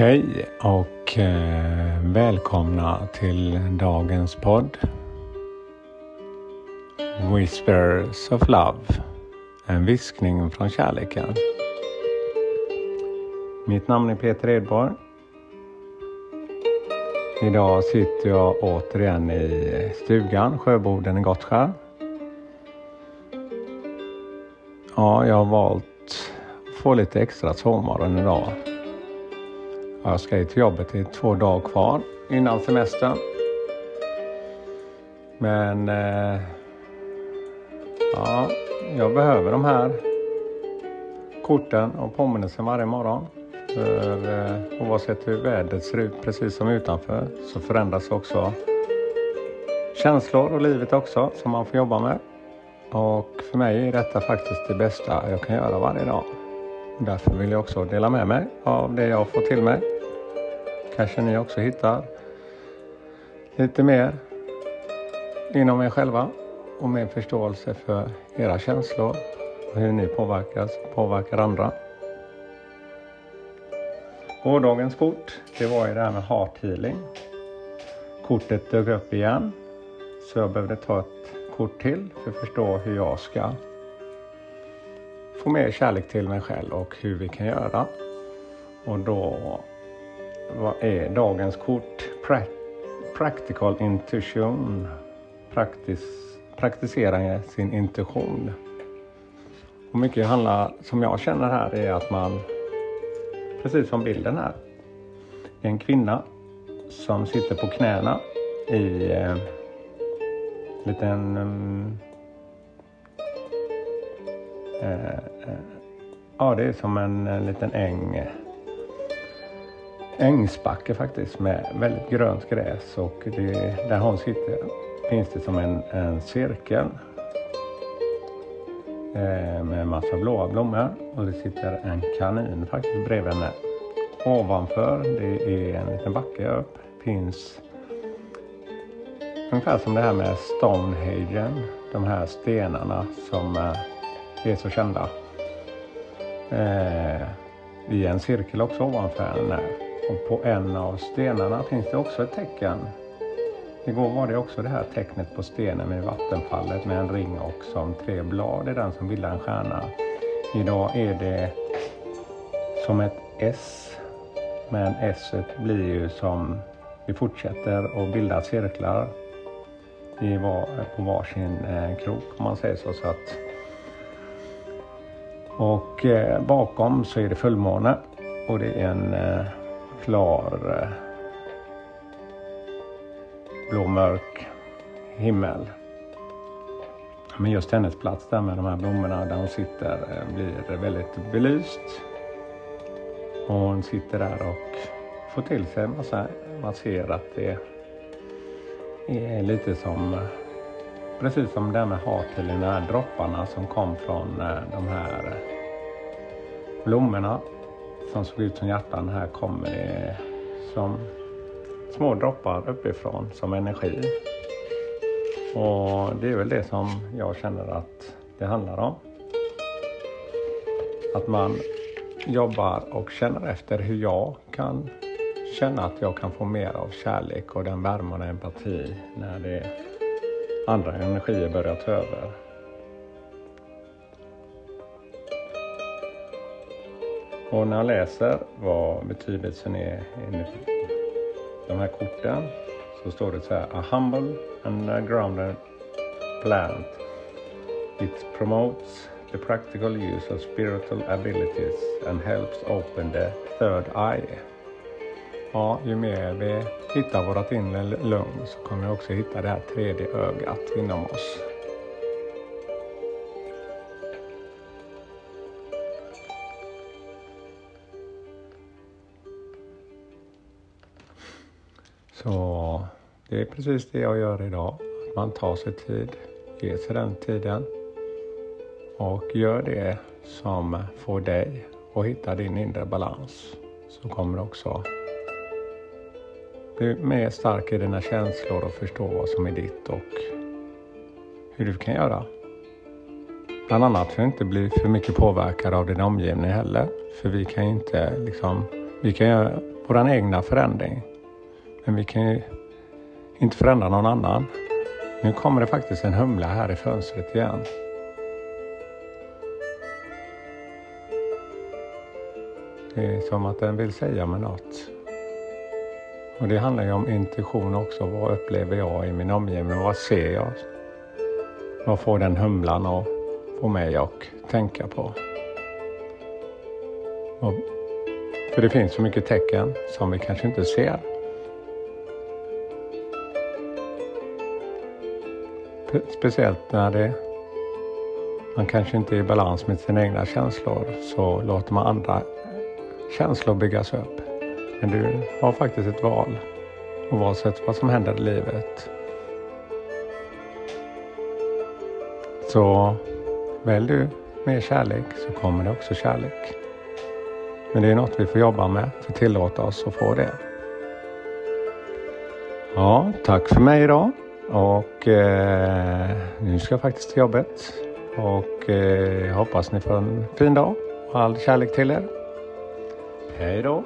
Hej och eh, välkomna till dagens podd. Whispers of Love. En viskning från kärleken. Mitt namn är Peter Edborg. Idag sitter jag återigen i stugan, Sjöboden i Gottskär. Ja, jag har valt att få lite extra sovmorgon idag. Jag ska till jobbet, det är två dagar kvar innan semestern. Men eh, ja, jag behöver de här korten och påminnelsen varje morgon. För eh, oavsett hur vädret ser ut, precis som utanför, så förändras också känslor och livet också som man får jobba med. Och för mig är detta faktiskt det bästa jag kan göra varje dag. Därför vill jag också dela med mig av det jag får till mig. Kanske ni också hittar lite mer inom er själva och mer förståelse för era känslor och hur ni påverkas och påverkar andra. Gårdagens kort, det var ju det här med heart healing. Kortet dök upp igen så jag behövde ta ett kort till för att förstå hur jag ska få mer kärlek till mig själv och hur vi kan göra. Och då vad är dagens kort? Pra practical intuition. Praktis praktisera sin intuition. Och mycket handlar, som jag känner här, är att man, precis som bilden här, är en kvinna som sitter på knäna i eh, liten eh, Eh, eh, ja, det är som en, liten äng ängsbacke faktiskt med väldigt grönt gräs och det, där hon sitter finns det som en, en cirkel eh, med en massa blåa blommor och det sitter en kanin faktiskt bredvid henne. Ovanför, det är en liten backe upp, finns ungefär som det här med Stonehagen. de här stenarna som är så kända. Eh, I en cirkel också ovanför henne. Och på en av stenarna finns det också ett tecken. Igår var det också det här tecknet på stenen med vattenfallet med en ring och som tre blad. Är den som bildar en stjärna. Idag är det som ett S. Men S blir ju som vi fortsätter att bilda cirklar i var, på varsin eh, krok om man säger så. så att, och eh, bakom så är det fullmåne och det är en eh, klar eh, blåmörk himmel. Men just hennes plats där med de här blommorna där hon sitter eh, blir väldigt belyst. Och hon sitter där och får till sig en massa, man ser att det är lite som eh, precis som det här de här dropparna som kom från eh, de här eh, blommorna som såg ut som hjärtan. Här kommer det som små droppar uppifrån som energi. Och det är väl det som jag känner att det handlar om. Att man jobbar och känner efter hur jag kan känna att jag kan få mer av kärlek och den värme och empati när det andra energier börjar ta över. Och när jag läser vad betydelsen är i de här korten så står det så här. A humble and grounded plant. It promotes the practical use of spiritual abilities and helps open the third eye. Ja, ju mer vi hittar vårt inre lugn så kommer vi också hitta det här tredje ögat inom oss. Så det är precis det jag gör idag. Att man tar sig tid, ger sig den tiden och gör det som får dig att hitta din inre balans. Så kommer också bli mer stark i dina känslor och förstå vad som är ditt och hur du kan göra. Bland annat för att inte bli för mycket påverkad av din omgivning heller. För vi kan ju inte liksom Vi kan göra vår egna förändring. Men vi kan ju inte förändra någon annan. Nu kommer det faktiskt en humla här i fönstret igen. Det är som att den vill säga mig något. Och det handlar ju om intuition också. Vad upplever jag i min omgivning? Vad ser jag? Vad får den humlan att få mig att tänka på? Och, för det finns så mycket tecken som vi kanske inte ser. Speciellt när det, man kanske inte är i balans med sina egna känslor så låter man andra känslor byggas upp. Men du har faktiskt ett val oavsett vad som händer i livet. Så välj du mer kärlek så kommer det också kärlek. Men det är något vi får jobba med för att tillåta oss att få det. Ja, tack för mig idag. Och eh, nu ska jag faktiskt till jobbet. Och eh, hoppas ni får en fin dag och all kärlek till er. Hej då!